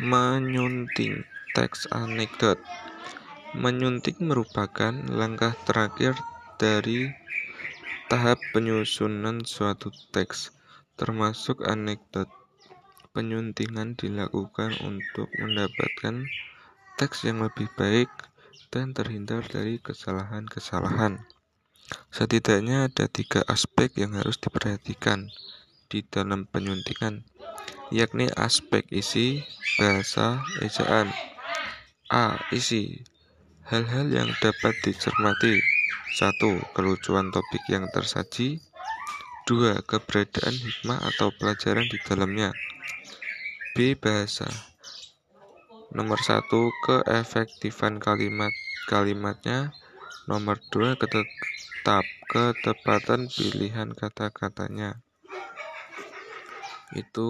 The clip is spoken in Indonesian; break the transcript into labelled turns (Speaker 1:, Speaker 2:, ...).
Speaker 1: Menyunting teks anekdot Menyunting merupakan langkah terakhir dari tahap penyusunan suatu teks, termasuk anekdot. Penyuntingan dilakukan untuk mendapatkan teks yang lebih baik dan terhindar dari kesalahan-kesalahan. Setidaknya ada tiga aspek yang harus diperhatikan di dalam penyuntingan, yakni aspek isi, bahasa, ejaan. A. Isi Hal-hal yang dapat dicermati 1. Kelucuan topik yang tersaji 2. Keberadaan hikmah atau pelajaran di dalamnya B. Bahasa Nomor 1. Keefektifan kalimat-kalimatnya Nomor 2. Ketetap ketepatan pilihan kata-katanya Itu